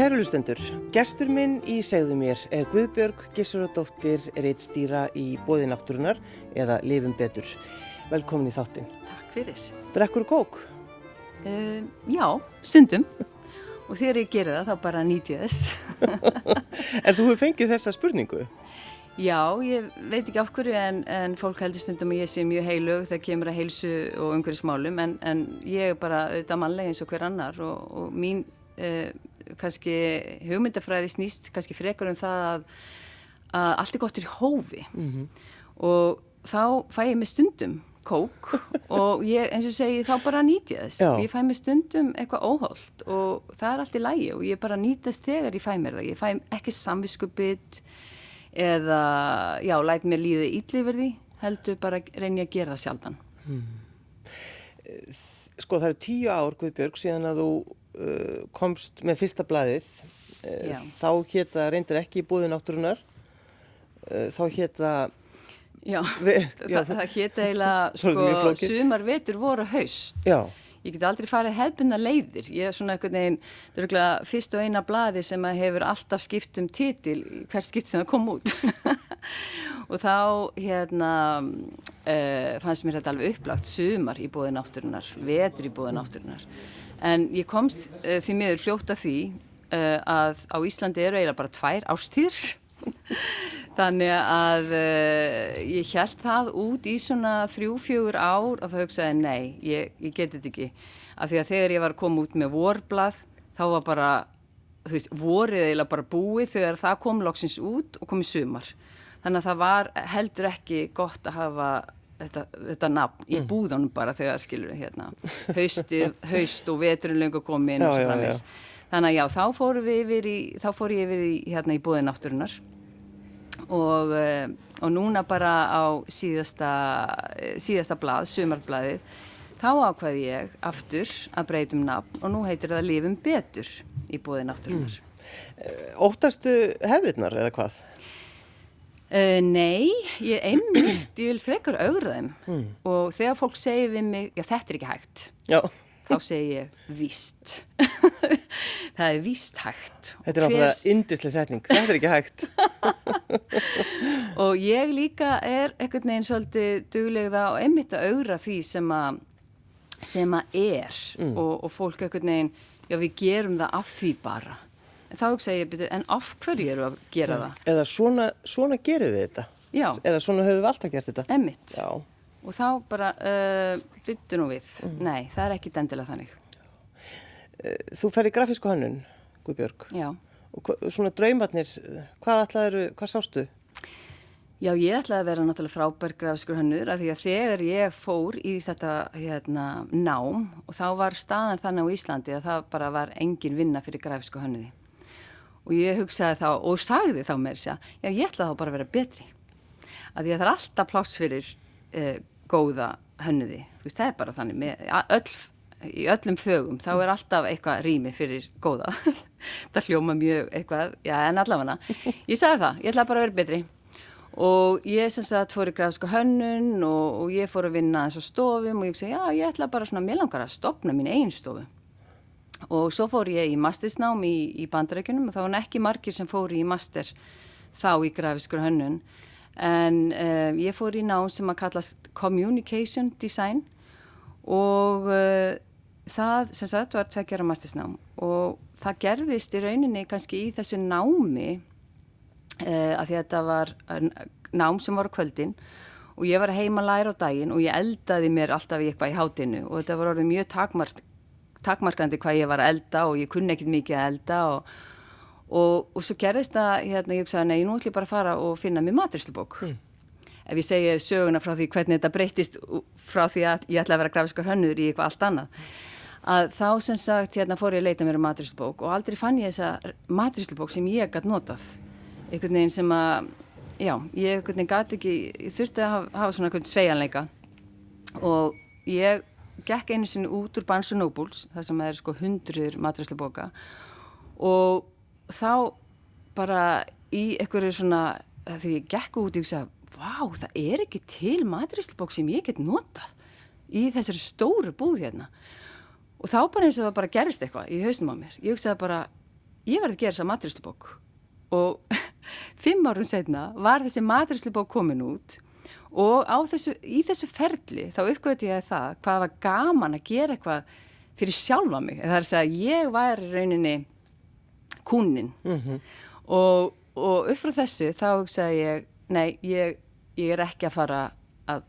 Kæru lustendur, gestur minn í segðu mér er Guðbjörg Gissuradóttir reittstýra í bóði náttúrunar eða lifum betur. Velkomin í þáttin. Takk fyrir. Drekkur kók? Uh, já, stundum. Og þegar ég gerir það þá bara nýt ég þess. en þú hefur fengið þessa spurningu? Já, ég veit ekki af hverju en, en fólk heldur stundum að ég sé mjög heilug þegar kemur að heilsu og umhverjusmálum en, en ég er bara auðvitað mannlega eins og hver annar og, og mín uh, kannski hugmyndafræði snýst kannski frekar um það að, að allt er gott í hófi mm -hmm. og þá fæ ég með stundum kók og ég eins og segi þá bara nýti ég þess Já. ég fæ með stundum eitthvað óholt og það er allt í lægi og ég bara nýtast þegar ég fæ mér það ég fæ ekki samviskubitt eða já, læt mér líði íllifirði heldur bara reyni að gera það sjaldan hmm. Sko það eru tíu ár Guðbjörg síðan að þú uh, komst með fyrsta blæðið uh, þá hétta reyndir ekki átturunar uh, þá hétta Já, við, já það, það hétta eiginlega sko, sumar vetur voru haust. Já. Ég get aldrei farið hefðbunna leiðir. Ég er svona það er eitthvað fyrst og eina bladi sem hefur alltaf skipt um titil hver skipt sem það kom út. Og þá hérna uh, fannst mér þetta alveg upplagt sumar í bóði nátturinnar vetur í bóði nátturinnar en ég komst uh, því miður fljóta því uh, að á Íslandi eru eiginlega bara tvær ástýrs Þannig að uh, ég held það út í svona þrjú-fjögur ár og það hugsaði nei, ég, ég geti þetta ekki. Af því að þegar ég var að koma út með vorblað þá var bara, þú veist, vorið eða bara búið þegar það kom loksins út og kom í sumar. Þannig að það var heldur ekki gott að hafa þetta, þetta nafn í mm. búðunum bara þegar skilur við hérna. Haustið, haust og veturinn lengur komið. Þannig að já, þá fór, í, þá fór ég yfir í, hérna, í búðin átturinnar og, eh, og núna bara á síðasta, síðasta blað, sumarblaðið, þá ákvaði ég aftur að breytum nafn og nú heitir það Lífum betur í bóði náttúrunar. Mm. Óttastu hefðirnar eða hvað? Uh, nei, ég einmitt, ég vil frekar augra þeim. Mm. og þegar fólk segir við mig, já þetta er ekki hægt. Já. Þá segi ég víst. Það er víst hægt. Þetta er náttúrulega Hvers... indislega setning. Þetta er ekki hægt. Og ég líka er ekkert neginn svolítið duglegða og einmitt að augra því sem að að er. Mm. og, og fólk ekkert neginn já við gerum það af því bara þá segi ég en af hverju eru að gera ja. það eða svona, svona gerum við þetta já. eða svona höfum við alltaf gert þetta Emmitt já og þá bara uh, byttu nú við mm. nei, það er ekki dendilega þannig uh, Þú fer í grafísku hannun Guðbjörg Já. og svona draumarnir hvað ætlaður, hvað sástu? Já, ég ætlaði að vera náttúrulega frábær grafískur hannur af því að þegar ég fór í þetta hérna, nám og þá var staðan þannig á Íslandi að það bara var engin vinna fyrir grafísku hannuði og ég hugsaði þá og sagði þá þess að já, ég ætlaði þá bara að vera betri af því að það er alltaf pláss fyrir uh, góða hönnuði. Veist, það er bara þannig, með, öll, í öllum fögum þá er alltaf eitthvað rými fyrir góða. það hljóma mjög eitthvað, já en allavega. Ég sagði það, ég ætla bara að vera betri. Og ég sem sagt fór í græðsku hönnun og, og ég fór að vinna eins og stofum og ég segi já ég ætla bara svona, mér langar að stopna mín einn stofu. Og svo fór ég í mastersnám í, í bandarækjunum og þá var ekki margir sem fór í master þá í græðsku hönnun. En uh, ég fór í ná sem að kallast Communication Design og uh, það sem sagt var tveggjara mastisnám og það gerðist í rauninni kannski í þessu námi uh, að því að þetta var nám sem var kvöldin og ég var heima að læra á daginn og ég eldaði mér alltaf í eitthvað í hátinu og þetta var orðið mjög takmark, takmarkandi hvað ég var að elda og ég kunni ekkit mikið að elda og og, og svo gerðist það, hérna, ég hugsaði, nei, nú ætlum ég bara að fara og finna mér maturslubók. Mm. Ef ég segja söguna frá því hvernig þetta breytist frá því að ég ætla að vera grafiskar hönnur í eitthvað allt annað, að þá sem sagt, hérna, fór ég að leita mér um maturslubók og aldrei fann ég þessa maturslubók sem ég gæti notað. Einhvern veginn sem að, já, ég einhvern veginn gæti ekki, ég þurfti að hafa, hafa svona einhvern sveianleika og ég gekk einu sinni út úr Barnes Nobles, það sem er sko hundruður maturslubóka og þá bara í einhverju svona þegar ég gekk út og ég sagði Vá, það er ekki til maturislbók sem ég get notað í þessari stóru búð hérna. Og þá bara eins og það bara gerist eitthvað í hausnum á mér. Ég hugsaði bara, ég verði að gera þessa maturislubók og fimm árum setna var þessi maturislubók komin út og þessu, í þessu ferli þá uppgöti ég það hvað var gaman að gera eitthvað fyrir sjálfa mig það er að segja ég var rauninni kúnin mm -hmm. og, og upp frá þessu þá segi ég nei ég, ég er ekki að fara að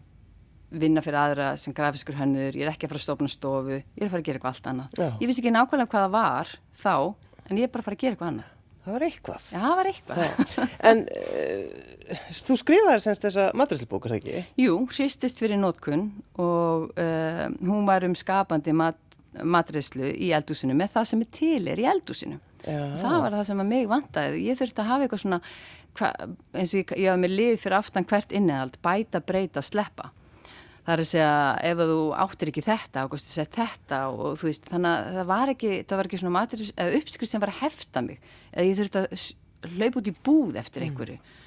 vinna fyrir aðra sem grafiskur hönnur ég er ekki að fara að stofna stofu ég er að fara að gera eitthvað allt annað Já. ég vissi ekki nákvæmlega hvað það var þá en ég er bara að fara að gera eitthvað annað Það var eitthvað. Já, það var eitthvað. en uh, þú skrifaði semst þessa matræslubók, er það ekki? Jú, hristist fyrir nótkunn og uh, hún var um skapandi mat, matræslu í eldúsinu með það sem er til er í eldúsinu. Já. Það var það sem að mig vantæði. Ég þurfti að hafa eitthvað svona, hva, eins og ég, ég hafa með lið fyrir aftan hvert innehald, bæta, breyta, sleppa það er að segja ef þú áttir ekki þetta og góðstu sett þetta og þú veist þannig að það var ekki, það var ekki svona matur eða uppskrift sem var að hefta mig eða ég þurfti að hlaupa út í búð eftir mm. einhverju mm.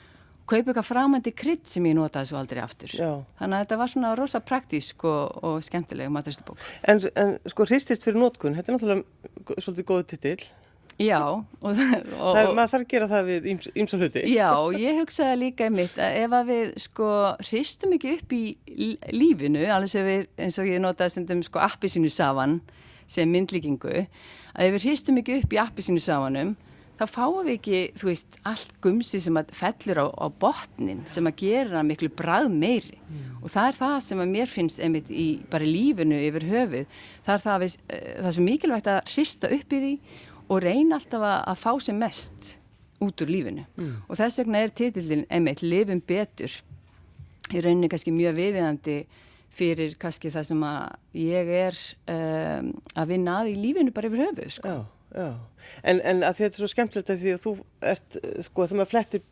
kaupa eitthvað framandi krydd sem ég notaði svo aldrei aftur Já. þannig að þetta var svona rosa praktísk og, og skemmtileg maturistubók en, en sko hristist fyrir nótkun, þetta er náttúrulega svolítið góð titill Já. Og, og, það er, maður þarf að gera það við ymsa hluti. Já, ég hugsaði líka einmitt að ef að við sko hristum ekki upp í lífinu, alveg sem við, eins og ég notaði sem sko appisínu savan sem myndlíkingu, að ef við hristum ekki upp í appisínu savanum, þá fáum við ekki, þú veist, allt gumsi sem að fellur á, á botnin sem að gera miklu bræð meiri mm. og það er það sem að mér finnst einmitt í bara lífinu yfir höfuð, það er það, við, eh, það sem mikilvægt að hrista upp í því og reyna alltaf að, að fá sem mest út úr lífinu mm. og þess vegna er titillin einmitt lifum betur í rauninni kannski mjög viðiðandi fyrir kannski það sem að ég er um, að vinna að í lífinu bara yfir höfu sko. Já, já, en, en að þetta er svo skemmtilegt að því að þú ert, sko, þegar maður flettir,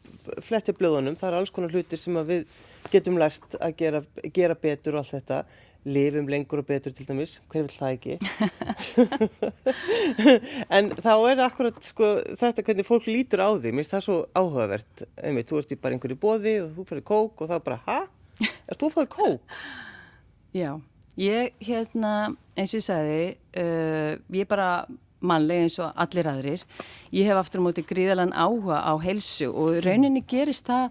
flettir blöðunum, það er alls konar hlutir sem við getum lært að gera, gera betur og allt þetta lifum lengur og betur til dæmis, hver vil það ekki en þá er akkurat sko, þetta hvernig fólk lítur á því, mér finnst það svo áhugavert einmitt, þú ert í bara einhverju bóði og þú fyrir kók og það er bara, hæ? Er þú fyrir kók? Já, ég hérna eins og ég sagði uh, ég er bara mannleg eins og allir aðrir ég hef aftur á móti gríðalan áhuga á helsu og rauninni gerist það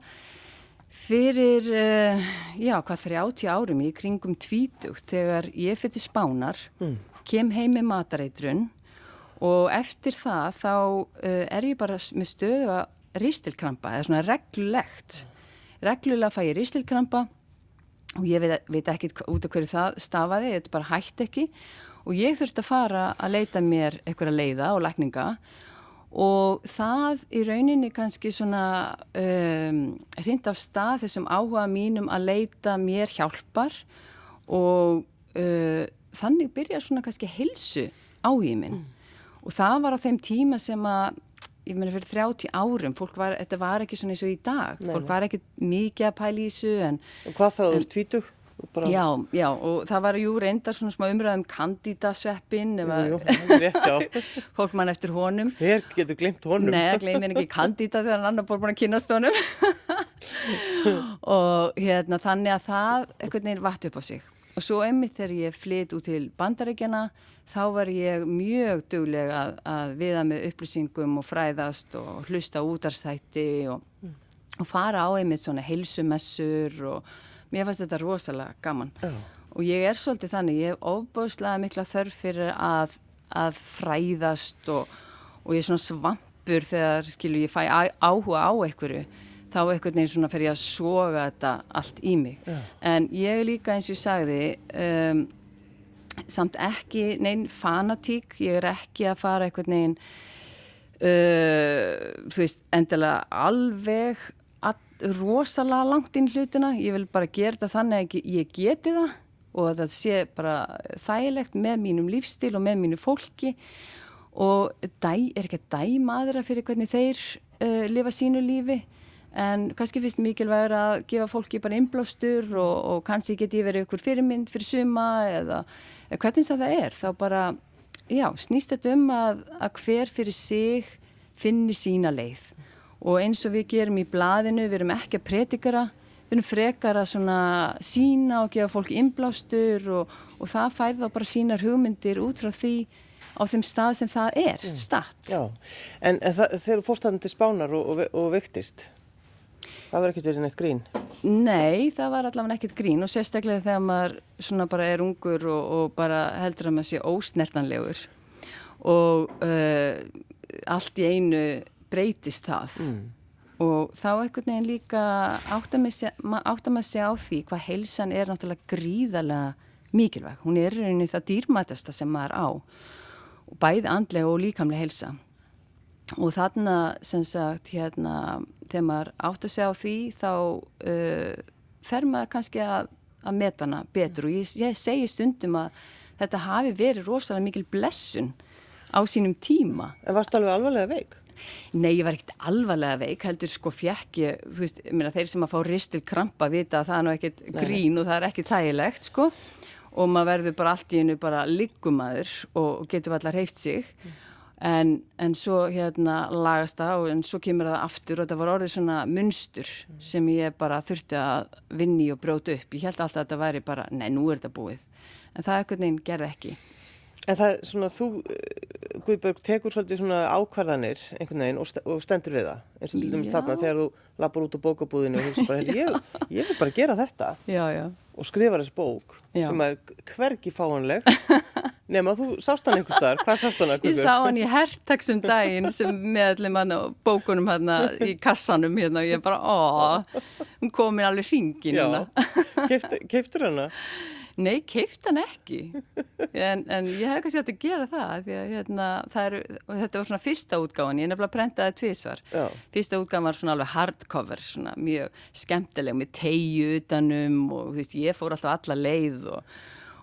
Fyrir, uh, já, hvað 30 árum í kringum tvítugt þegar ég fyrir spánar, mm. kem heim með matareitrun og eftir það þá uh, er ég bara með stöðu að ristilkrampa, eða svona reglulegt. Reglulega fæ ég ristilkrampa og ég veit, veit ekki út af hverju það stafaði, þetta bara hætti ekki og ég þurfti að fara að leita mér eitthvað að leiða og lækninga og og það í rauninni kannski svona um, hrind af stað þessum áhuga mínum að leita mér hjálpar og uh, þannig byrjar svona kannski hilsu áhugin minn mm. og það var á þeim tíma sem að ég meina fyrir 30 árum, fólk var, þetta var ekki svona eins og í dag, nei, fólk nei. var ekki mikið að pæla í þessu en... Og hvað þá, þú tvítug? Bara... Já, já, og það var jú reyndar svona smá umræðum kandidasveppin já Fólk mann eftir honum Hver getur glemt honum? Nei, gleymir ekki kandida þegar hann annar búin að kynast honum Og hérna, þannig að það einhvern veginn vatt upp á sig Og svo einmitt þegar ég flytt út til bandaríkjana þá var ég mjög dugleg að, að viða með upplýsingum og fræðast og hlusta útarstætti og, mm. og fara á einmitt svona heilsumessur og mér fannst þetta rosalega gaman Já. og ég er svolítið þannig, ég hef óbúslega mikla þörf fyrir að, að fræðast og, og ég er svona svampur þegar skilur ég fæ áhuga á einhverju þá einhvern veginn svona fer ég að soga þetta allt í mig Já. en ég líka eins og ég sagði um, samt ekki neinn fanatík, ég er ekki að fara einhvern veginn uh, þú veist, endilega alveg rosalega langt inn hlutina, ég vil bara gera þetta þannig að ég geti það og að það sé bara þægilegt með mínum lífstíl og með mínu fólki. Og dæ, er ekki að dæma aðra fyrir hvernig þeir uh, lifa sínu lífi en kannski finnst mikilvægur að gefa fólki bara inblástur og, og kannski geti verið ykkur fyrirmynd fyrir suma eða hvernig það er, þá bara já, snýst þetta um að, að hver fyrir sig finni sína leið og eins og við gerum í blaðinu, við erum ekki að predikara, við erum frekar að sína og gefa fólki inblástur og, og það fær þá bara sínar hugmyndir út frá því á þeim stað sem það er, mm. statt. Já, en, en það, þeir fórst þarna til spánar og, og, og vektist, það var ekkert verið neitt grín? Nei, það var allavega ekkert grín og sérstaklega þegar maður svona bara er ungur og, og bara heldur að maður sé ósnertanlegur og uh, allt í einu breytist það. Mm og þá einhvern veginn líka segja á því hvað heilsan er náttúrulega gríðarlega mikilvæg. Hún er rauninni það dýrmætasta sem maður á og bæði andlega og líkamlega heilsa og þarna sem sagt hérna þegar maður átt að segja á því þá uh, fer maður kannski að, að meta hana betur og ég, ég segi stundum að þetta hafi verið rosalega mikil blessun á sínum tíma. En varst alveg alvarlega veik? Nei, ég var ekkert alvarlega veik, heldur sko fjekk ég, þú veist, minna, þeir sem að fá ristil krampa vita að það er nú ekkert grín og það er ekkert þægilegt sko og maður verður bara allt í hennu bara liggumæður og getur allar heilt sig mm. en, en svo hérna lagast það og en svo kemur það aftur og þetta var orðið svona munstur mm. sem ég bara þurfti að vinni og bróta upp. Ég held alltaf að þetta væri bara, nei, nú er þetta búið. En það ekkert neginn gerði ekki. En það svona, þú, eh, Guðberg, tekur svolítið svona ákvarðanir einhvern veginn og, st og stendur við það. eins og til dæmis þarna þegar þú lapar út á bókabúðinu og þú bara, ég, ég vil bara gera þetta já, já. og skrifa þessi bók já. sem er hvergi fáanleg. Nefn að þú sást hann einhver starf, hvað sást hann að Guðberg? Ég sá hann í herrtaksum daginn sem meðallum hann á bókunum hérna í kassanum hérna og ég bara, ó, hún kom inn alveg hringin hérna. Keiftur hann að? Nei, keift hann ekki. En, en ég hef kannski hægt að gera það því að hérna, það eru, þetta var svona fyrsta útgáðan, ég er nefnilega prentaði tvísvar fyrsta útgáðan var svona alveg hardcover svona mjög skemmtileg með tegju utanum og veist, ég fór alltaf alla leið og,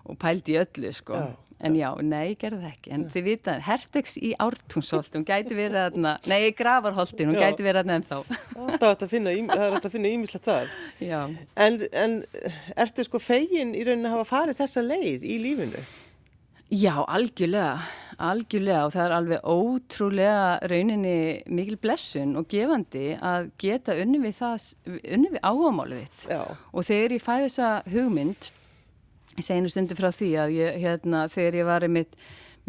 og pældi öllu sko. Já. En já, nei, gerði það ekki. En þið vita, Hertegs í Ártúnsholt, hún gæti verið aðna, nei, Gravarholtin, hún já. gæti verið aðna ennþá. Það er að finna ímislegt. Já. En, en ertu sko fegin í rauninni að hafa farið þessa leið í lífinu? Já, algjörlega, algjörlega og það er alveg ótrúlega rauninni mikil blessun og gefandi að geta unni við, við áhámálið þitt. Já. Og þegar ég fæði þessa hugmynd Ég segi einu stundu frá því að ég, hérna, þegar ég var með,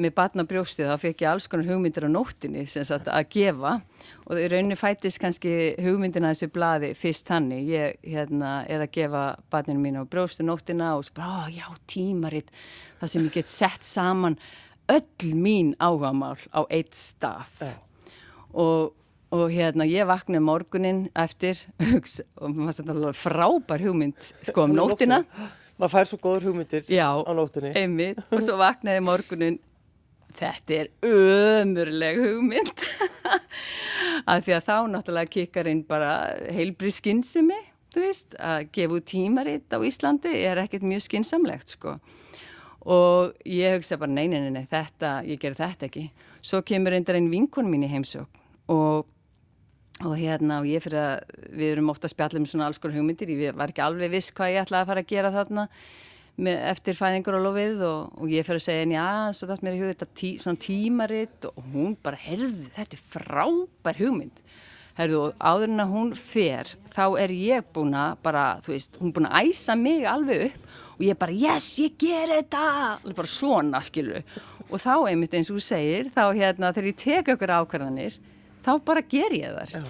með batna brjóstið þá fekk ég alls konar hugmyndir á nóttinni sagt, að gefa og í rauninni fætist kannski hugmyndina þessu bladi fyrst hannig. Ég hérna, er að gefa batninu mín á brjóstu nóttina og svo bara, já, tímaritt, það sem ég get sett saman öll mín áhagamál á eitt stað. Yeah. Og, og hérna, ég vaknaði morgunin eftir og maður sætti alveg frábær hugmynd sko um nóttina. Maður fær svo góður hugmyndir Já, á nóttunni. einmitt, og svo vaknaði morgunin. Þetta er ömurleg hugmynd. Að því að þá náttúrulega kikkar inn bara heilbrið skinnsimi þú veist, að gefa út tímaritt á Íslandi er ekkert mjög skinsamlegt sko. Og ég hugsa bara nei, nei, nei, þetta, ég ger þetta ekki. Svo kemur reyndar einn vinkon mín í heimsók og og hérna og ég fyrir að við erum ofta að spjalla um svona alls konar hugmyndir. Ég var ekki alveg viss hvað ég ætlaði að fara að gera þarna með, eftir fæðingur og lofið og, og ég fyrir að segja henni já, svo dætt mér í hug þetta tí, svona tímaritt. Og hún bara, herði, þetta er frábær hugmynd. Herðu og áður en að hún fer þá er ég búin að bara, þú veist, hún er búin að æsa mig alveg upp og ég bara, yes, ég ger þetta! Bara svona, skilu og þá einmitt eins og þú segir, þá hérna þegar ég tek okkur ákvarðanir þá bara ger ég þar Já.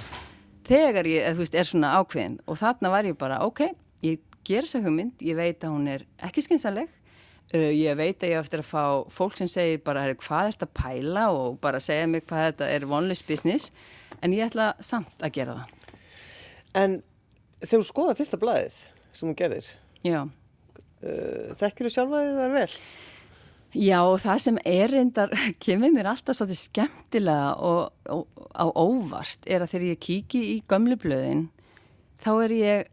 þegar ég, þú veist, er svona ákveðin og þarna var ég bara, ok, ég ger þessa hugmynd, ég veit að hún er ekki skynsaleg uh, ég veit að ég eftir að fá fólk sem segir bara, hvað er þetta að pæla? og bara segja mig hvað þetta er vonlist business, en ég ætla samt að gera það. En þegar þú skoða fyrsta blæðið sem hún gerir uh, þekkir þú sjálfaðið þar vel? Já og það sem er reyndar, kemur mér alltaf svolítið skemmtilega og, og á óvart er að þegar ég kíki í gömlu blöðin þá er ég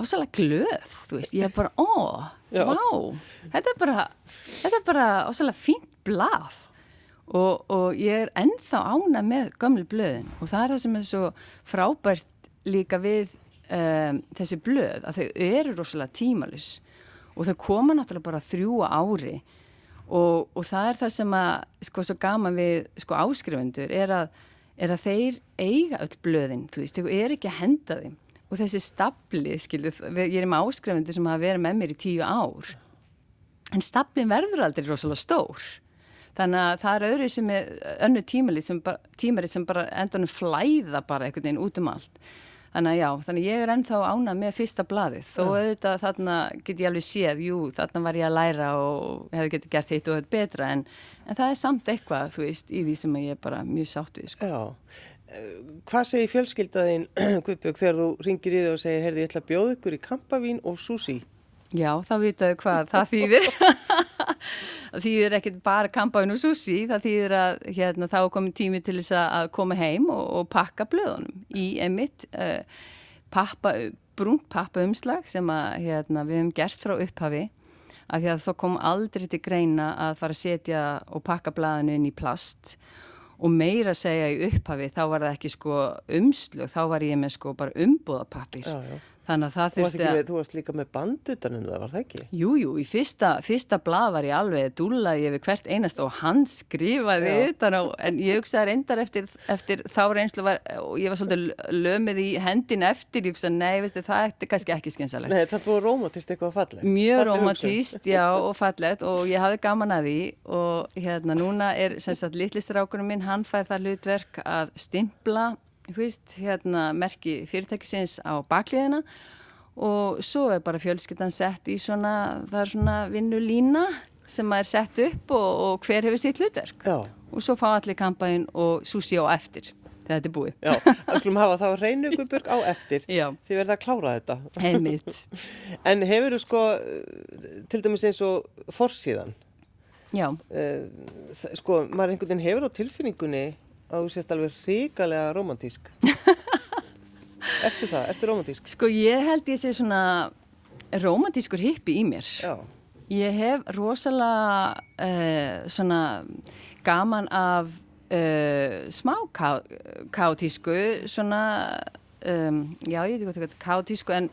ósalega glöð, þú veist, ég er bara, ó, Já. vá, þetta er bara, þetta er bara ósalega fínt blað. Og, og ég er ennþá ána með gömlu blöðin. Og það er það sem er svo frábært líka við um, þessi blöð að þau eru rosalega tímalis og þau koma náttúrulega bara þrjú ári og, og það er það sem að sko svo gaman við sko áskrifundur er að, er að þeir eiga öll blöðin, þú veist, þau er ekki að henda þeim. Og þessi stapli, skilju, ég er með áskrifundur sem hafa verið með mér í tíu ár. En staplin verður aldrei rosalega stór. Þannig að það er öðru sem er önnu tímarit sem, tímarit sem bara endunum flæða bara einhvern veginn út um allt þannig að já, þannig ég er ennþá ána með fyrsta bladið, þó auðvitað þarna get ég alveg séð, jú, þarna var ég að læra og hefði getið gert eitt og þetta betra en, en það er samt eitthvað, þú veist, í því sem ég er bara mjög sátt við, sko. Já, hvað segir fjölskyldaðinn, Guðbjörg, þegar þú ringir í þau og segir, heyrði, ég ætla að bjóða ykkur í kampavín og sushi? Já, þá vitaðu hvað það þýðir. það þýðir ekkert bara kampáinn og sushi, það þýðir að hérna, þá komið tími til þess að koma heim og, og pakka blöðunum í emitt uh, pappa, brúnt pappaumslag sem að, hérna, við hefum gert frá upphafi að því að þá kom aldrei til greina að fara að setja og pakka blöðinu inn í plast og meira að segja í upphafi þá var það ekki sko umslug, þá var ég með sko bara umbúðapappir. Já, já. Þannig að það þurfti að... Þú varst líka með bandutanum það, var það ekki? Jújú, jú, í fyrsta, fyrsta blad var ég alveg dúlaði yfir hvert einast og hann skrifaði þetta en ég hugsaði reyndar eftir, eftir þá reynslu var, og ég var svolítið lömið í hendin eftir, ég hugsaði nei, veistu, það er kannski ekki skynsalegt. Nei, það búið romantist eitthvað fallegt. Mjög romantist, já, og fallegt og ég hafði gaman að því og hérna núna er sem sagt litlistrákunum minn, hann fær það hlutverk að stimpla veist, hérna, merki fyrirtækisins á bakliðina og svo er bara fjölskyldan sett í svona, það er svona vinnulína sem er sett upp og, og hver hefur sitt hlutverk Já. og svo fá allir kampæn og súsi á eftir þegar þetta er búið. Já, það skulum hafa þá reynuguburg á eftir Já. því verða að klára þetta. Einmitt. en hefur þú sko, til dæmis eins og forsíðan, Já. Uh, sko, maður einhvern veginn hefur á tilfinningunni að þú sést alveg ríkalega romantísk Ertu það? Ertu romantísk? Sko ég held ég sé svona romantískur hippi í mér Já. Ég hef rosalega uh, svona gaman af uh, smá ká, kátísku svona um, já ég veit ekki hvað kátísku en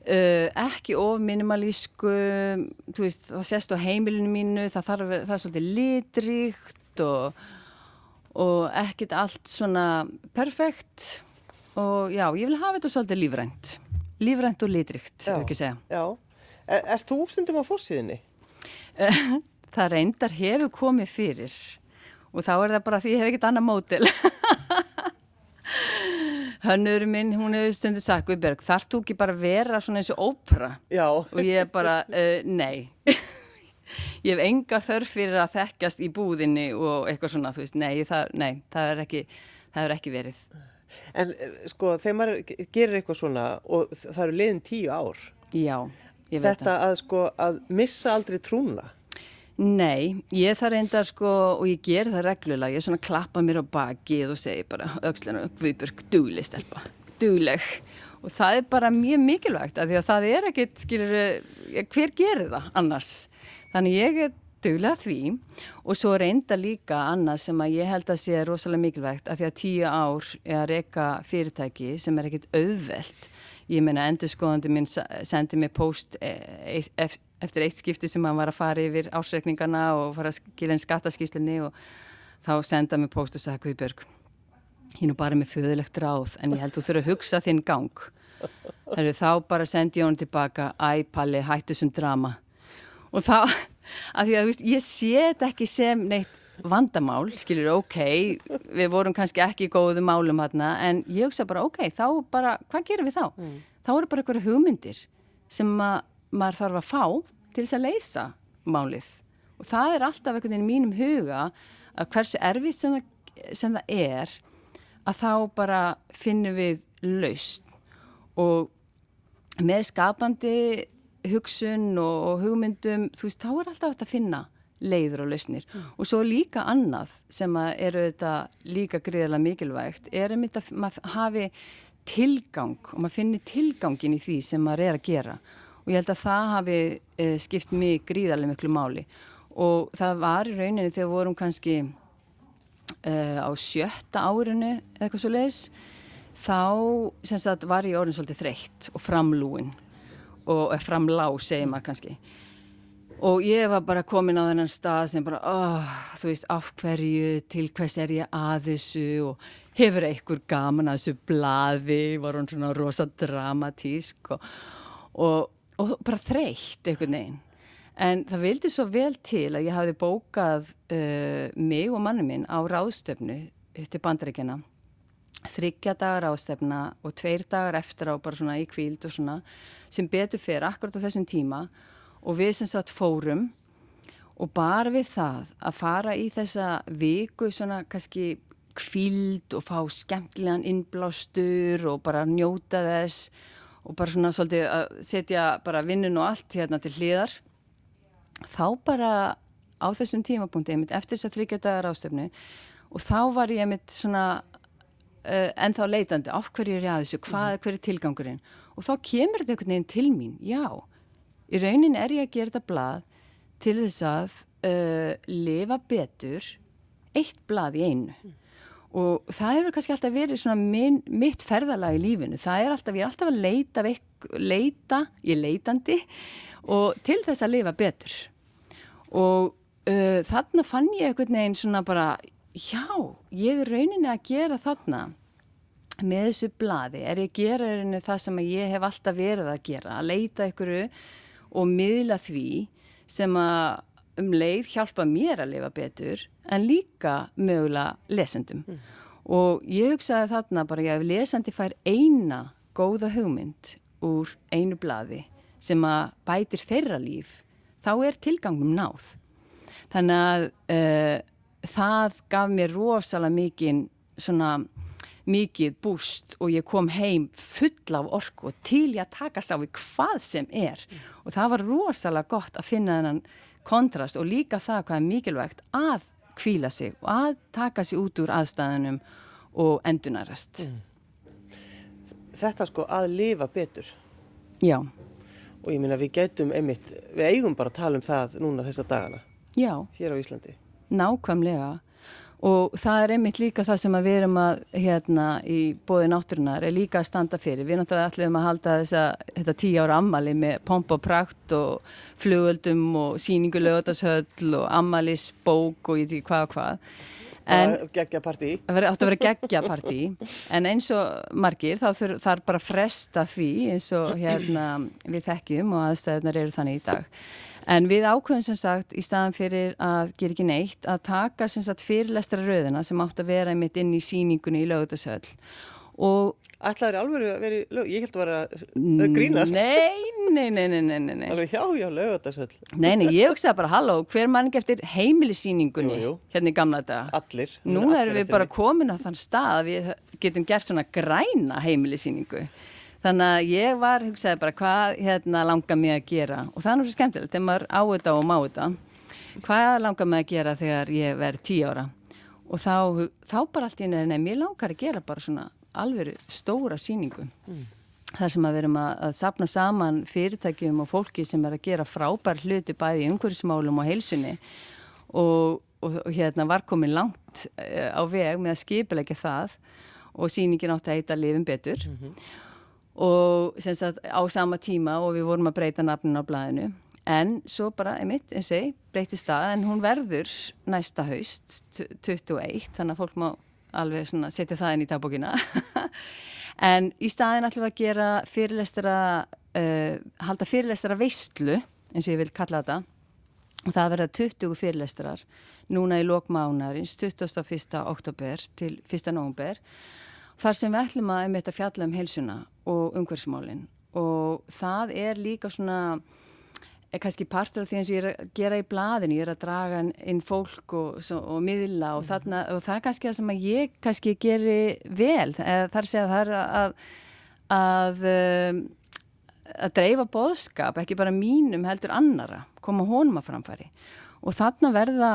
Uh, ekki of minimalísku veist, það sést á heimilinu mínu það, þarf, það er svolítið litrikt og og ekkit allt svona perfekt. Og já, ég vil hafa þetta svolítið lífrænt. Lífrænt og litrikt, hefur ekki segja. Já, er, er þú stundum á fórsíðinni? það reyndar hefur komið fyrir og þá er það bara því ég hef ekkit annað mótil Hannur minn, hún hefur stundu sagt Guðberg, þarf þú ekki bara vera svona eins og ópra? Já. Og ég bara, uh, nei ég hef enga þörf fyrir að þekkjast í búðinni og eitthvað svona, þú veist, nei, það, nei, það er ekki, það er ekki verið. En eh, sko, þegar maður gerir eitthvað svona og það eru liðin tíu ár. Já, ég veit það. Þetta að sko, að missa aldrei trúna. Nei, ég þarf reyndar sko og ég ger það reglulega, ég er svona að klappa mér á bakið og segi bara aukslanu, Guðburg, dugleg stelpa, dugleg og það er bara mjög mikilvægt að því að það er ekkit, skilur, hver gerir það annars? Þannig ég er duglega því og svo reynda líka annað sem að ég held að sé rosalega mikilvægt að því að tíu ár er að reyka fyrirtæki sem er ekkit auðvelt. Ég meina endur skoðandi minn sendi mér post e, eftir eitt skipti sem hann var að fara yfir ásreikningarna og fara að skilja einn skattaskíslunni og þá senda mér post og sagði Guðbjörg, ég er nú bara með föðulegt ráð en ég held þú þurfa að hugsa þinn gang. Heru, þá bara sendi ég hann tilbaka, æ Palli, hættu sem drama og þá, að því að veist, ég sé þetta ekki sem neitt vandamál, skiljur, ok, við vorum kannski ekki í góðu málum hérna, en ég hugsa bara, ok, þá bara, hvað gerum við þá? Mm. Þá eru bara einhverju hugmyndir sem að, maður þarf að fá til þess að leysa málið og það er alltaf einhvern veginn í mínum huga að hversu erfið sem, sem það er að þá bara finnum við laust og með skapandi hugsun og, hugmyndum, þú veist, þá er alltaf þetta að finna leiður og lausnir. Mm. og svo líka annað sem eru þetta líka greiðilega mikilvægt er einmitt að maður hafi tilgang og maður finnir tilgangin í því sem maður er að gera. Og ég held að það hafi e, skipt mig gríðarlega miklu máli. Og það var í rauninni þegar vorum kannski e, á sjötta árinu eða eitthvað svo leiðis þá að var ég orðin svolítið þreytt og framlúin og framlá segir maður kannski. Og ég var bara komin á þennan stað sem bara, oh, þú veist, af hverju til hvers er ég að þessu? Og hefur einhver gaman að þessu blaði, var hún svona rosa dramatísk og, og, og bara þreytt einhvern veginn En það vildi svo vel til að ég hafði bókað uh, mig og manni minn á ráðstöfnu til bandaríkjana. Þryggja dagar ráðstöfna og tveir dagar eftir á bara svona í kvíld og svona sem betur fyrir akkurat á þessum tíma og við sem sagt fórum og bara við það að fara í þessa viku svona kannski kvíld og fá skemmtilegan innblástur og bara njóta þess og bara svona svolítið að setja bara vinnun og allt hérna til hliðar þá bara á þessum tímapunkti eftir þess að þryggja dagar ástöfnu og þá var ég mitt svona uh, ennþá leitandi af hverju er ég að þessu, hvað, hver er tilgangurinn? Og þá kemur þetta einhvern veginn til mín já, í raunin er ég að gera þetta blað til þess að uh, lifa betur eitt blað í einu. Og það hefur kannski alltaf verið svona minn, mitt ferðalag í lífinu. Það er alltaf, ég er alltaf að leita veik, leita, ég er leitandi og til þess að lifa betur og uh, þarna fann ég einhvern veginn svona bara já, ég er rauninni að gera þarna með þessu bladi, er ég að gera rauninni það sem ég hef alltaf verið að gera að leita einhverju og miðla því sem að um leið hjálpa mér að lifa betur en líka mögulega lesendum. Mm. Og ég hugsaði þarna bara að ef lesandi fær eina góða hugmynd úr einu bladi sem að bætir þeirra líf, þá er tilgangum náð. Þannig að uh, það gaf mér rosalega mikið svona mikið búst og ég kom heim full af orku og til ég að takast á við hvað sem er og það var rosalega gott að finna þennan kontrast og líka það hvað er mikilvægt að kvíla sig og að taka sig út úr aðstæðanum og endunarast. Mm. Þetta sko að lifa betur. Já. Og ég minna við gætum einmitt, við eigum bara að tala um það núna þessa dagana. Já. Hér á Íslandi. Nákvæmlega og það er einmitt líka það sem við erum að hérna í bóði náttúrunar er líka að standa fyrir. Við náttúrulega ætlum að halda þessa, þetta tíu ára ammali með pomp og prakt og flugöldum og síningu lögotashöll og ammalisbók og ég veit hvað og hvað. En, geggja partí. Átt að vera geggja partí en eins og margir þá þarf bara fresta því eins og hérna við þekkjum og aðstæðunar eru þannig í dag. En við ákveðum sem sagt í staðan fyrir að gera ekki neitt að taka sem sagt fyrirlestra rauðina sem átt að vera einmitt inn í síningunni í lögutasöll Ætlaður alveg að vera í lög? Ég held að vera að grínast. Nei, nei, nei, nei, nei, nei. Alveg hjá, já, lögutasöll. Nei, nei, ég hugsaði bara, halló, hver mann eftir heimilisíningunni jú, jú. hérna í gamla daga? Allir. Nú erum við bara komin á þann stað að við getum gert svona græna heimilisíningu. Þannig að ég var, hugsaði bara hvað hérna, langar mig að gera og það er náttúrulega skemmtilegt þegar maður á þetta og má þetta. Hvað langar mig að gera þegar ég verði tíu ára og þá, þá bara allt í nefnir, ég langar að gera bara svona alveg stóra síningu. Mm. Það sem að verum að, að sapna saman fyrirtækjum og fólki sem er að gera frábær hluti bæði í umhverfismálum og heilsunni og, og, og hérna var komin langt uh, á veg með að skipilegja það og síningin átti að heita Livin betur. Mm -hmm og semst að á sama tíma og við vorum að breyta nafnun á blæðinu en svo bara, einmitt, eins og ég breyti stað en hún verður næsta haust 21, þannig að fólk má alveg svona setja það inn í dagbókina en í staðin ætlum við að gera fyrirlestara uh, halda fyrirlestara veistlu eins og ég vil kalla þetta og það verða 20 fyrirlestarar núna í lokmánarins 21. oktober til 1. november þar sem við ætlum að einmitt að fjalla um heilsuna og umhverfsmálinn og það er líka svona er kannski partur af því eins og ég er að gera í bladinu, ég er að draga inn fólk og, svo, og miðla og, mm. þarna, og það er kannski það sem ég kannski geri vel, þar sé að það er að að, um, að dreifa boðskap, ekki bara mínum heldur annara, koma honum að framfæri og þarna verða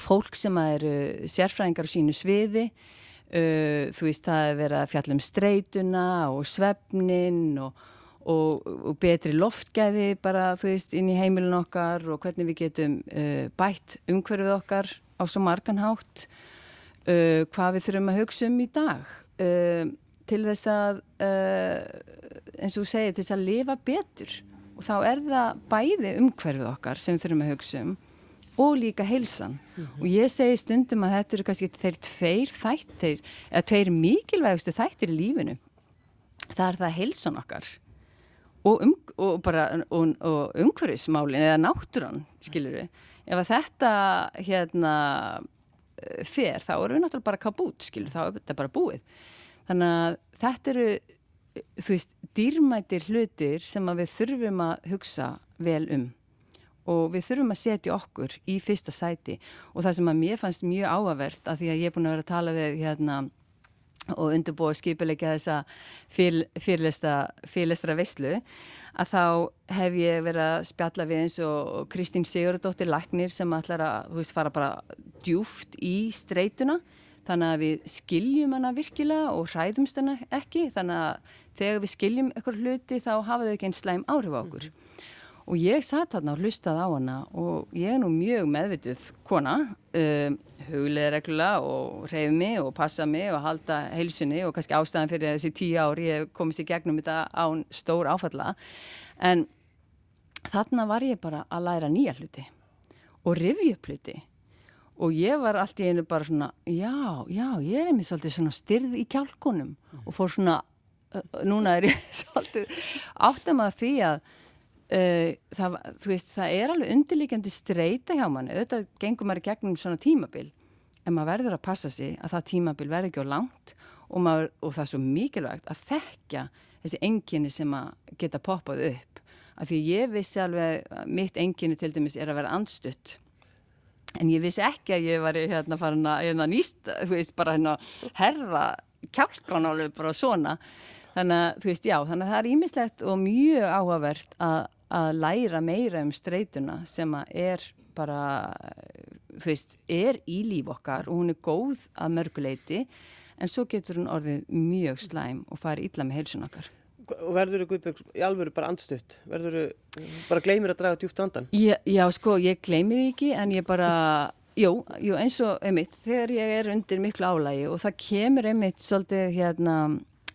fólk sem eru sérfræðingar á sínu sviði Uh, þú veist, það er verið að fjalla um streytuna og svefnin og, og, og betri loftgæði bara, þú veist, inn í heimilin okkar og hvernig við getum uh, bætt umhverfið okkar á svo marganhátt uh, hvað við þurfum að hugsa um í dag uh, til þess að eins og segja, til þess að lifa betur. Og þá er það bæði umhverfið okkar sem þurfum að hugsa um og líka heilsan. Mm -hmm. og ég segi stundum að þetta eru kannski þeir tveir þættir eða tveir mikilvægustu þættir í lífinu. Það er það heilsan okkar og, um, og bara og, og umhverfismálin eða náttúran, skilur við ef þetta hérna fer, þá eru við náttúrulega bara kabút, skilur, þá er þetta bara búið. Þannig að þetta eru þú veist, dýrmætir hlutir sem að við þurfum að hugsa vel um. Og við þurfum að setja okkur í fyrsta sæti. Og það sem að mér fannst mjög áavert að því að ég er búin að vera að tala við hérna og undirbúið skipilegja þessa fyrirlestra visslu að þá hef ég verið að spjalla við eins og Kristín Sigurdóttir Læknir sem ætlar að veist, fara bara djúft í streytuna þannig að við skiljum hana virkilega og hræðumst hana ekki þannig að þegar við skiljum eitthvað hluti þá hafa þau ekki einn slæm áhrif á okkur. Mm og ég satt þarna og hlustað á hana og ég er nú mjög meðvituð kona, um, huglega reglulega og reyfi mig og passa mig og halda heilsunni og kannski ástæðan fyrir þessi tíu ári ég komist í gegnum þetta án stór áfalla. En þarna var ég bara að læra nýja hluti og rivja upp hluti. Og ég var allt í einu bara svona já, já, ég er einmitt svolítið svona styrð í kjálkunum og fór svona, núna er ég svolítið áttum að því að Uh, það, veist, það er alveg undirlíkjandi streyta hjá manni, auðvitað gengur maður gegnum svona tímabil. En maður verður að passa sig að það tímabil verður ekki á langt og, maður, og það er svo mikilvægt að þekkja þessi enginni sem að geta poppað upp. Af því ég vissi alveg mitt enginni til dæmis er að vera andstutt. En ég vissi ekki að ég var hérna farin að hérna nýst, þú veist, bara hérna herða kjálkan alveg bara svona þannig að þú veist, já, þannig að það er ímislegt og mjög áhugavert að að læra meira um streytuna sem að er bara, þú veist, er í líf okkar og hún er góð að mörguleiti en svo getur hún orðið mjög slæm og farið illa með heilsun okkar. Og verður þú Guðbjörg í alvöru bara andstutt? Verður þú bara gleymir að draga djúft andan? Já, já sko, ég gleymi því ekki en ég bara, jú, jú eins og einmitt, þegar ég er undir miklu álægi og það kemur einmitt svolítið hérna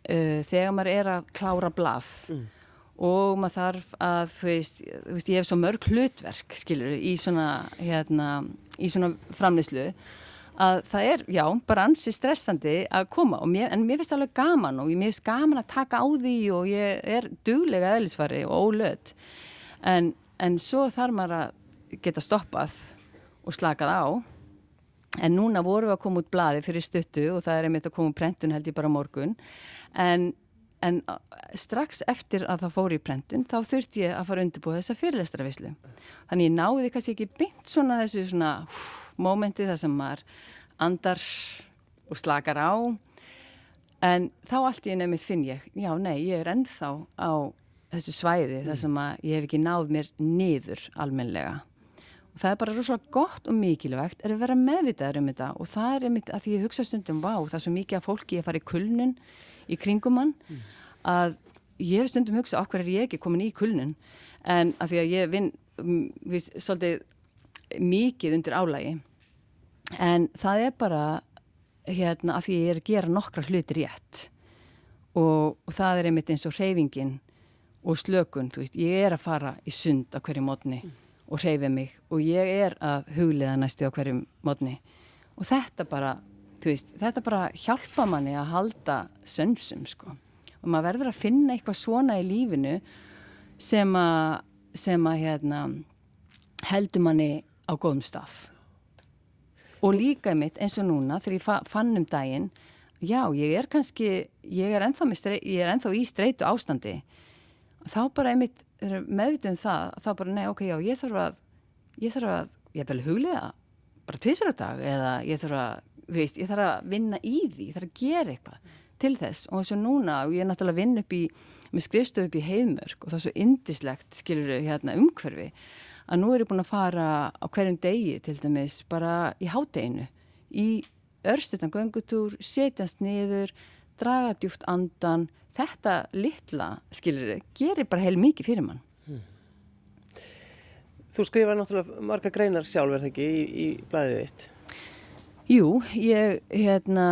uh, þegar maður er að klára blað mm. og maður þarf að, þú veist, þú veist ég hef svo mörg hlutverk, skilur, í svona, hérna, í svona framleyslu að það er, já, bara ansi stressandi að koma mér, en mér finnst það alveg gaman og mér finnst gaman að taka á því og ég er duglega eðlisfari og ólöð en, en svo þarf maður að geta stoppað og slakað á en núna vorum við að koma út bladi fyrir stuttu og það er einmitt að koma úr prentun held ég bara morgun. En en strax eftir að það fór í prentun þá þurfti ég að fara undirbúið þessa fyrirlestravislu þannig ég náði kannski ekki byggt svona þessu svona mómenti þar sem maður andar og slakar á. En þá allt ég nefnitt finn ég já nei, ég er ennþá á þessu svæði mm. þar sem að ég hef ekki náð mér niður almenlega og það er bara rosalega gott og mikilvægt er að vera meðvitaður um þetta. Og það er einmitt að því ég hugsa stundum vá það er svo mikið að fólki að fara í kulnun í kringum hann. Mm. að ég hef stundum hugsað okkur er ég ekki komin í kulnun? En að því að ég vinn við, svolítið mikið undir álægi en það er bara hérna að því ég er að gera nokkra hluti rétt. Og, og það er einmitt eins og hreyfingin og slökun, þú veist, ég er að fara í sund á hverju mótni mm. Og hreyfi mig. Og ég er að hugliða næstu á hverju mótni og þetta bara veist, þetta bara hjálpa manni að halda sönsum sko. Og maður verður að finna eitthvað svona í lífinu sem að, sem að hérna, heldur manni á góðum stað. Og líka mitt eins og núna þegar ég fann um daginn já, ég er kannski ég er ennþá, streit, ég er ennþá í streitu ástandi þá bara einmitt meðvitið um það þá bara, nei, ok, já, ég þarf að ég þarf að, ég vil hugliða bara tvísar á dag eða ég þarf að veist, ég þarf að vinna í því, ég þarf að gera eitthvað til þess. Og eins og núna og ég er náttúrulega að vinna upp í, með skrifstöðu upp í heiðmörk og það er svo indislegt, skilur við hérna umhverfi, að nú er ég búin að fara á hverjum degi til dæmis bara í hádeginu, í örstutan göngutúr, setjast niður, draga djúft andan, þetta litla, skilur gerir bara heil mikið fyrir mann. Hmm. Þú skrifar náttúrulega marga greinar sjálf, er það ekki, í, í blæðið þitt? Jú, ég hérna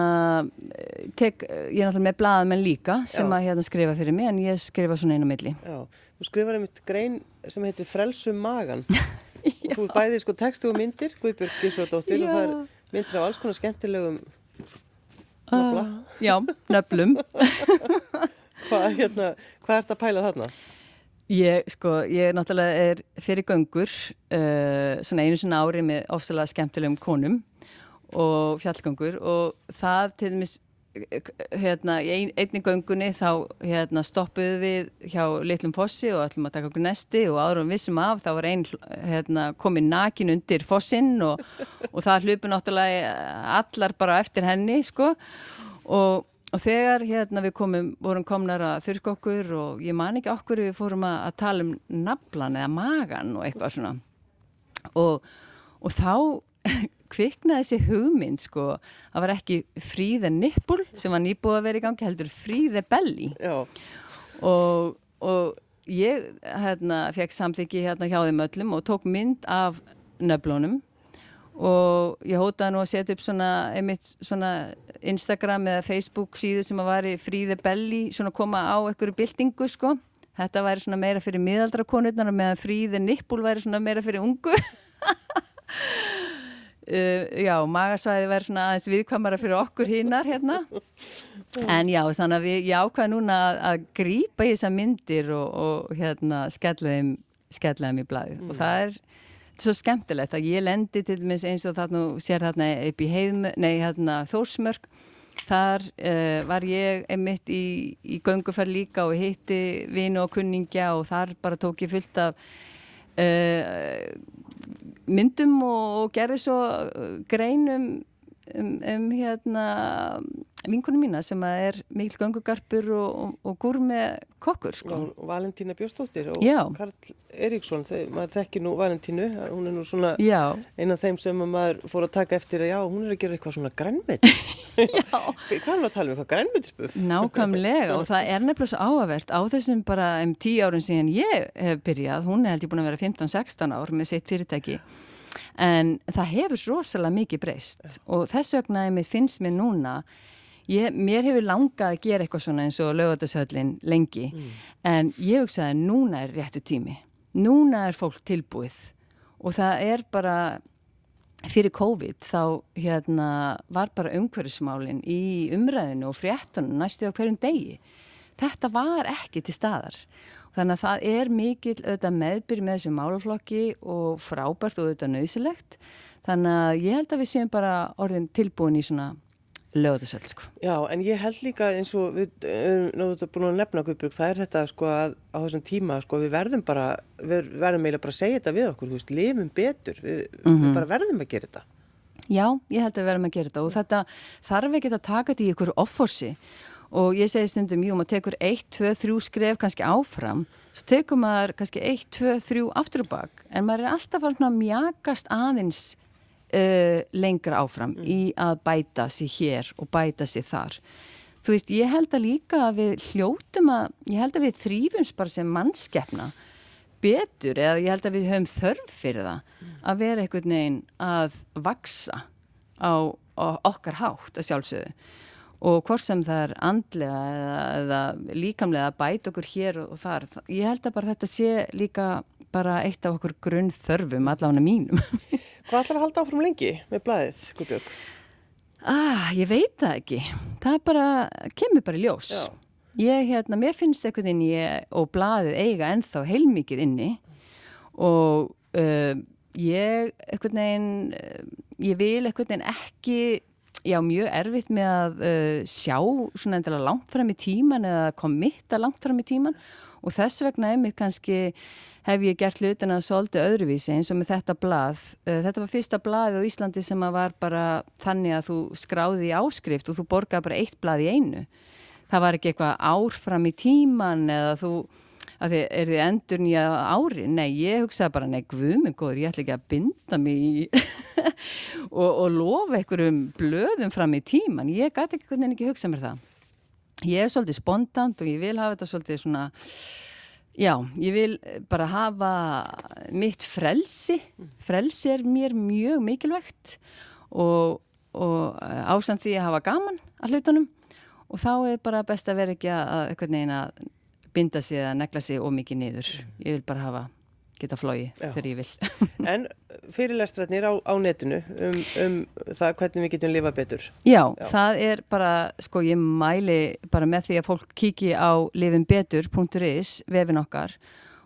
tek, ég er náttúrulega með blaðamenn líka sem Já. að hérna skrifa fyrir mig en ég skrifa svona einu milli. Já, þú skrifar einmitt grein sem heitir Frelsum magan og þú bæðir sko textu og myndir Guðbjörg Gísradóttir og það er myndir af alls konar skemmtilegum nöfla. Uh, já, nöflum. Hvað hérna, hva ert að pæla þarna? Ég, sko, ég náttúrulega er fyrir göngur uh, svona einu svona ári með ofsalega skemmtilegum konum og fjallgöngur og það til dæmis hérna, í ein, einni göngunni þá hérna, stoppuðu við hjá litlum fossi og ætlum að taka okkur nesti og áður um vissum af þá var einn hérna, komið nakin undir fossinn og, og það hlupu náttúrulega allar bara eftir henni sko og, og þegar hérna, við komum, vorum komnar að þurrka okkur og ég man ekki okkur við fórum að, að tala um naflan eða magan og eitthvað svona. Og, og þá kviknaði þessi hugmynd sko. Það var ekki fríða nippul sem var nýbúið að vera í gangi heldur fríða belli og, og ég hérna fekk samþyggi hérna hjá þeim öllum og tók mynd af nöflunum og ég hótaði nú að setja upp svona, einmitt svona Instagram eða Facebook síðu sem að var í fríða belli svona koma á einhverju byltingu sko. Þetta væri svona meira fyrir miðaldra konurnar meðan fríða nippul væri svona meira fyrir ungu. Uh, já, magasvæði verður svona aðeins viðkvamara fyrir okkur hinnar hérna. En já, þannig að við ákvaðum núna að, að grýpa í þessa myndir og, og hérna skella þeim í blæði mm. og það er svo skemmtilegt að ég lendi til dæmis eins og þarna sér þarna upp í heim, nei hérna Þórsmörk. Þar uh, var ég einmitt í, í gönguferð líka og hitti vinu og kunningja og þar bara tók ég fullt af uh, myndum og, og gerði svo uh, greinum um, um hérna vinkunum mína sem er Mikl Gangugarpur og, og, og Gúrme Kokkur sko. Já, Valentína Björnstóttir og Já. Karl Eriksson, þeir, maður þekki nú Valentínu, hún er nú svona eina af þeim sem maður fór að taka eftir að já, hún er að gera eitthvað svona grænmetis hvað er það að tala um eitthvað grænmetisbuff? Nákvæmlega og það er nefnilega svo áavert á þessum bara um tíu árun síðan ég hef byrjað, hún er held ég búin að vera 15-16 ár með sitt fyrirtæki en það hefur rosalega mikið breyst. Og þess vegna finnst mér núna Ég, mér hefur langað að gera eitthvað svona eins og lögatarsöllin lengi. Mm. en ég hugsaði að núna er réttu tími. Núna er fólk tilbúið. Og það er bara fyrir COVID þá hérna var bara umhverfismálin í umræðinu og fréttunum næstu á hverjum degi. Þetta var ekki til staðar þannig að það er mikil meðbyrg með þessu málaflokki og frábært og auðvitað nöysilegt þannig að ég held að við séum bara orðin tilbúin í svona lögðusöld sko. Já, en ég held líka eins og við náttúrulega búin að nefna Guðbrug, það er þetta sko að á þessum tíma sko við verðum bara, við verðum eiginlega bara að segja þetta við okkur, þú veist, lifum betur, við, mm -hmm. við mhm. bara verðum að gera þetta. Já, ég held að við verðum að gera þetta og þetta þarf ekki að taka þetta í ykkur offorsi og ég segi stundum, jú, maður tekur 1, 2, 3 skref kannski áfram, svo tekur maður kannski 1, 2, 3 aftur og bak, en maður er alltaf að mjagast aðeins uh, lengra áfram mm. í að bæta sér hér og bæta sér þar. Þú veist, ég held að líka að við hljótum að, ég held að við þrýfums bara sem mannskeppna betur eða ég held að við höfum þörf fyrir það mm. að vera einhvern veginn að vaksa á, á okkar hátt að sjálfsögðu og hvort sem það er andlega eða, eða líkamlega að bæta okkur hér og, þar. Ég held að bara þetta sé líka bara eitt af okkur grunn þörfum allavega mínum. Hvað ætlar að halda áfram lengi með blæðið, Guðbjörg? Ah, ég veit það ekki. Það bara, kemur bara í ljós. Já. Ég, hérna, mér finnst eitthvað inn ég og blæðið eiga ennþá heilmikið inni og uh, ég, eitthvað neginn, uh, ég vil eitthvað neginn ekki, já, mjög erfitt með að uh, sjá svona endilega langt fram í tíman eða komitta langt fram í tíman og þess vegna er mér kannski hef ég gert hlutina svolítið öðruvísi eins og með þetta blað. Eh, þetta var fyrsta blað á Íslandi sem var bara þannig að þú skráði í áskrift og þú borgaði bara eitt blað í einu. Það var ekki eitthvað ár fram í tíman eða þú, að þið er þið endur nýja ári. Nei, ég hugsaði bara, nei, guðmengur, ég ætla ekki að binda mig í og, og lofa einhverjum blöðum fram í tíman. Ég gæti ekki hvernig ekki hugsa mér það. Ég er svolítið spontant og ég vil hafa þetta svolítið svona Já, ég vil bara hafa mitt frelsi. Frelsi er mér mjög mikilvægt og, og ásamt því að hafa gaman að hlutunum og þá er bara best að vera ekki að, að binda sig eða negla sig ómikið niður. Ég vil bara hafa geta flói þegar ég vil. en fyrirlestratnir á, á netinu um, um það hvernig við getum lifa betur? Já, Já, það er bara, sko ég mæli bara með því að fólk kíki á lifinbetur.is, vefin okkar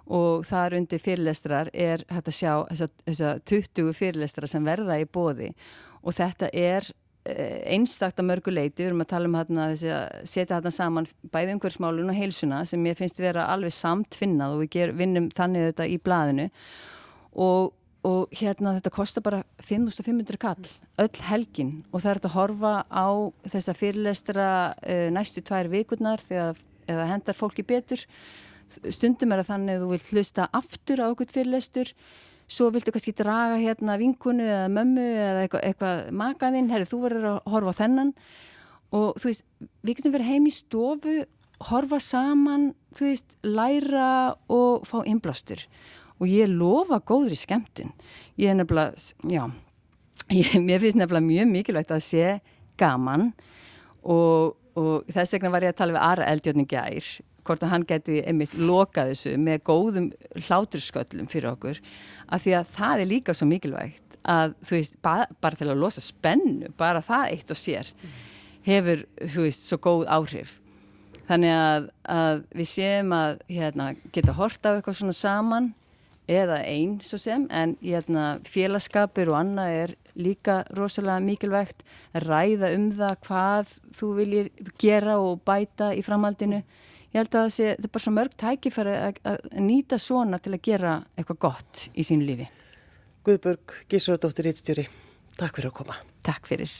og þar undir fyrirlestrar er hægt að sjá þess að 20 fyrirlestrar sem verða í bóði og þetta er einstakta mörguleiti, við erum að tala um hérna, að setja hérna saman bæði umhverfsmálun og heilsuna sem ég finnst vera alveg samt finnað og við ger, vinnum þannig þetta í blaðinu. Og, og hérna þetta kostar bara 5.500 kall öll helgin. Og það er að horfa á þessa fyrirlestra uh, næstu tvær vikurnar þegar hendar fólki betur. Stundum er að þannig að þú vilt hlusta aftur á okkur fyrirlestur svo viltu kannski draga hérna vinkunu eða mömmu eða eitthvað, eitthvað makaðinn, herri þú verður að horfa á þennan. Og þú veist, við getum verið heim í stofu horfa saman, þú veist læra og fá innblástur. Og ég lofa góðri skemmtun. Ég er nefnilega, já ég, mér finnst nefnilega mjög mikilvægt að sé gaman. Og, og þess vegna var ég að tala við Ara Eldjörn í gær hvort að hann geti einmitt lokað þessu með góðum hlátursköllum fyrir okkur af því að það er líka svo mikilvægt að þú veist, bara, bara til að losa spennu, bara það eitt og sér hefur, þú veist, svo góð áhrif. Þannig að, að við séum að hérna, geta hort á eitthvað svona saman eða einn svo sem en hérna, félagskapur og annað er líka rosalega mikilvægt. Að ræða um það hvað þú viljir gera og bæta í framhaldinu ég held að sé, þetta er bara svo mörg tækifæri að nýta svona til að gera eitthvað gott í sín lífi. Guðbörg Gísvardóttir Ítstjóri, takk fyrir að koma. Takk fyrir.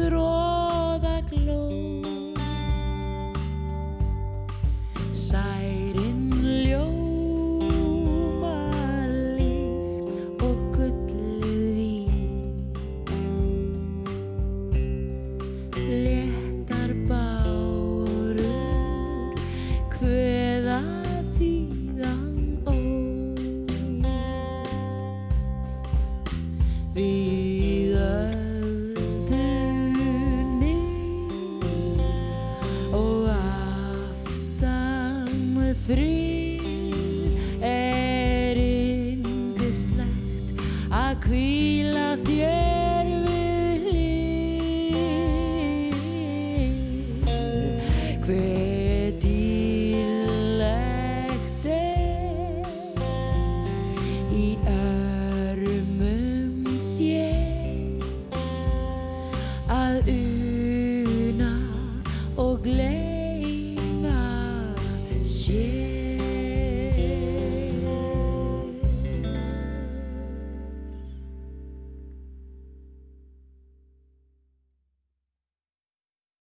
It all.